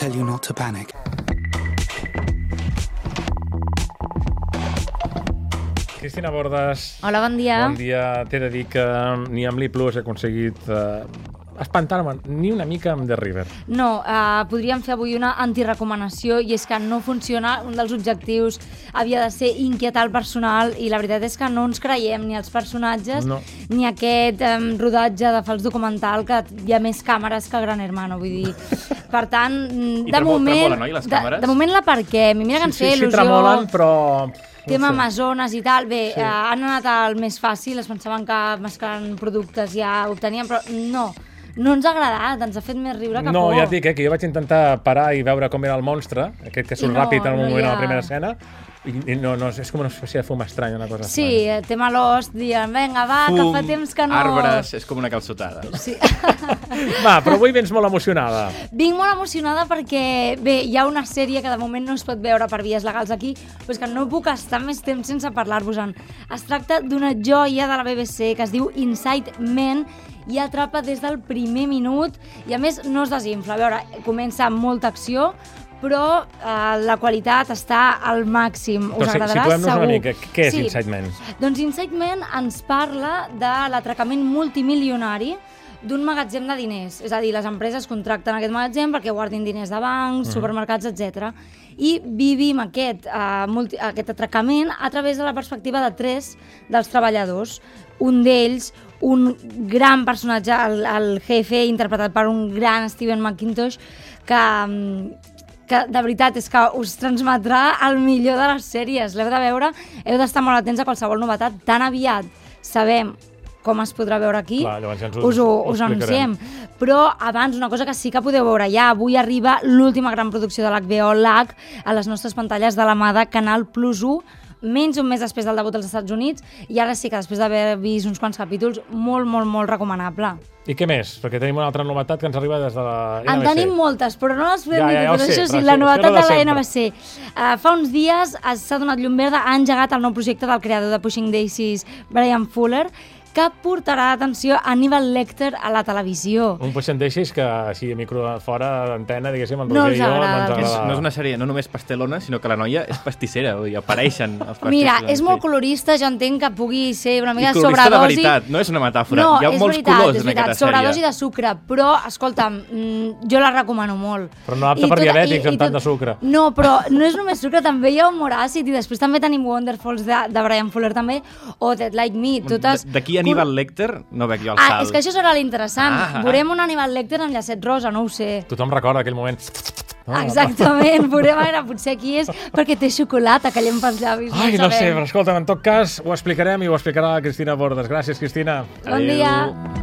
tell you not to panic. Cristina Bordes. Hola, bon dia. Bon dia. T'he de dir que ni amb l'I Plus he aconseguit eh, espantar-me ni una mica amb The River. No, uh, podríem fer avui una antirecomanació i és que no funciona. Un dels objectius havia de ser inquietar el personal i la veritat és que no ens creiem ni els personatges No. ni aquest um, rodatge de fals documental que hi ha més càmeres que Gran Hermano, vull dir. Per tant, I de tremo- moment... tremolen, oi, les de, càmeres? de moment l'aparquem i mira que ens sí, sí, il·lusió... tremolen, però... No Tema sé. Amazones i tal, bé, Sí. sí. uh, han anat al més fàcil, es pensaven que mesclant productes ja obtenien, però no, no ens ha agradat, ens ha fet més riure que No, por. ja et dic, eh, que jo vaig intentar parar i veure com era el monstre, aquest que surt I no, ràpid en un no moment a ha- la primera escena, i, i no, no, és com una espècie de fum estrany, una cosa Sí, estranya. eh, tema Lost, dient, vinga, va, que fa temps que no... arbres, és com una calçotada. Sí. Va, però avui vens molt emocionada. Vinc molt emocionada perquè, bé, hi ha una sèrie que de moment no es pot veure per vies legals aquí, però és que no puc estar més temps sense parlar-vos-en. Es tracta d'una joia de la BBC que es diu Inside Men i atrapa des del primer minut i a més no es desinfla. A veure, comença amb molta acció, però eh, la qualitat està al màxim. Us Doncs si- agradarà situem-nos una segur. mica. Què és Sí. Inside Man? Doncs Inside Man ens parla de l'atracament multimilionari d'un magatzem de diners. És a dir, les empreses contracten aquest magatzem perquè guardin diners de bancs, Mhm. supermercats, etc. I vivim aquest, uh, multi, aquest atracament a través de la perspectiva de tres dels treballadors. Un d'ells, un gran personatge, el, el jefe, interpretat per un gran Steven McIntosh, que, mm, que de veritat és que us transmetrà el millor de les sèries. L'heu de veure, heu d'estar molt atents a qualsevol novetat. Tan aviat sabem com es podrà veure aquí, Clar, ja ho- us ho, ho us explicarem. anunciem. Però abans, una cosa que sí que podeu veure ja, avui arriba l'última gran producció de l'HBO, LAC, a les nostres pantalles de la mà de Canal Plus 1, menys un mes després del debut als Estats Units, i ara sí que després d'haver vist uns quants capítols, molt, molt, molt recomanable. I què més? Perquè tenim una altra novetat que ens arriba des de la En NBC. tenim moltes, però no les podem Ja, dir ja, ja sé, Això sí, la novetat de de la. NBC. Uh, fa uns dies es- s'ha donat llum verda, ha engegat el nou projecte del creador de Pushing Daisies, Brian Fuller, que portarà atenció a Aníbal Lecter a la televisió. Un deixis que així a micro fora d'antena, diguéssim, en No Roger i jo no És, no és una sèrie no només pastelona, sinó que la noia és pastissera, vull dir, apareixen els pastissers. Mira, és molt colorista, jo entenc que pugui ser una I mica de sobredosi. veritat, no és una metàfora. No, Hi ha és molts veritat, colors és en veritat, aquesta sobredosi sèrie. de sucre, però, escolta'm, mm, jo la recomano molt. Però no apta I per tota- diabètics i- amb i tant tot- de sucre. No, però no és només sucre, també hi ha humor àcid i després també tenim Wonderfalls de, de Brian Fuller també, o Dead Like Me, totes... D'aquí Aníbal Lecter no veig jo el Ah, salt. és que això serà l'interessant. Ah, ah. Veurem un Aníbal Lecter en llacet rosa, no ho sé. Tothom recorda aquell moment. No, Exactament, veurem ara potser qui és, perquè té xocolata que llem pels llavis. Ai, ho no sé, però escolta'm, en tot cas ho explicarem i ho explicarà la Cristina Bordes. Gràcies, Cristina. Bon Adéu. dia.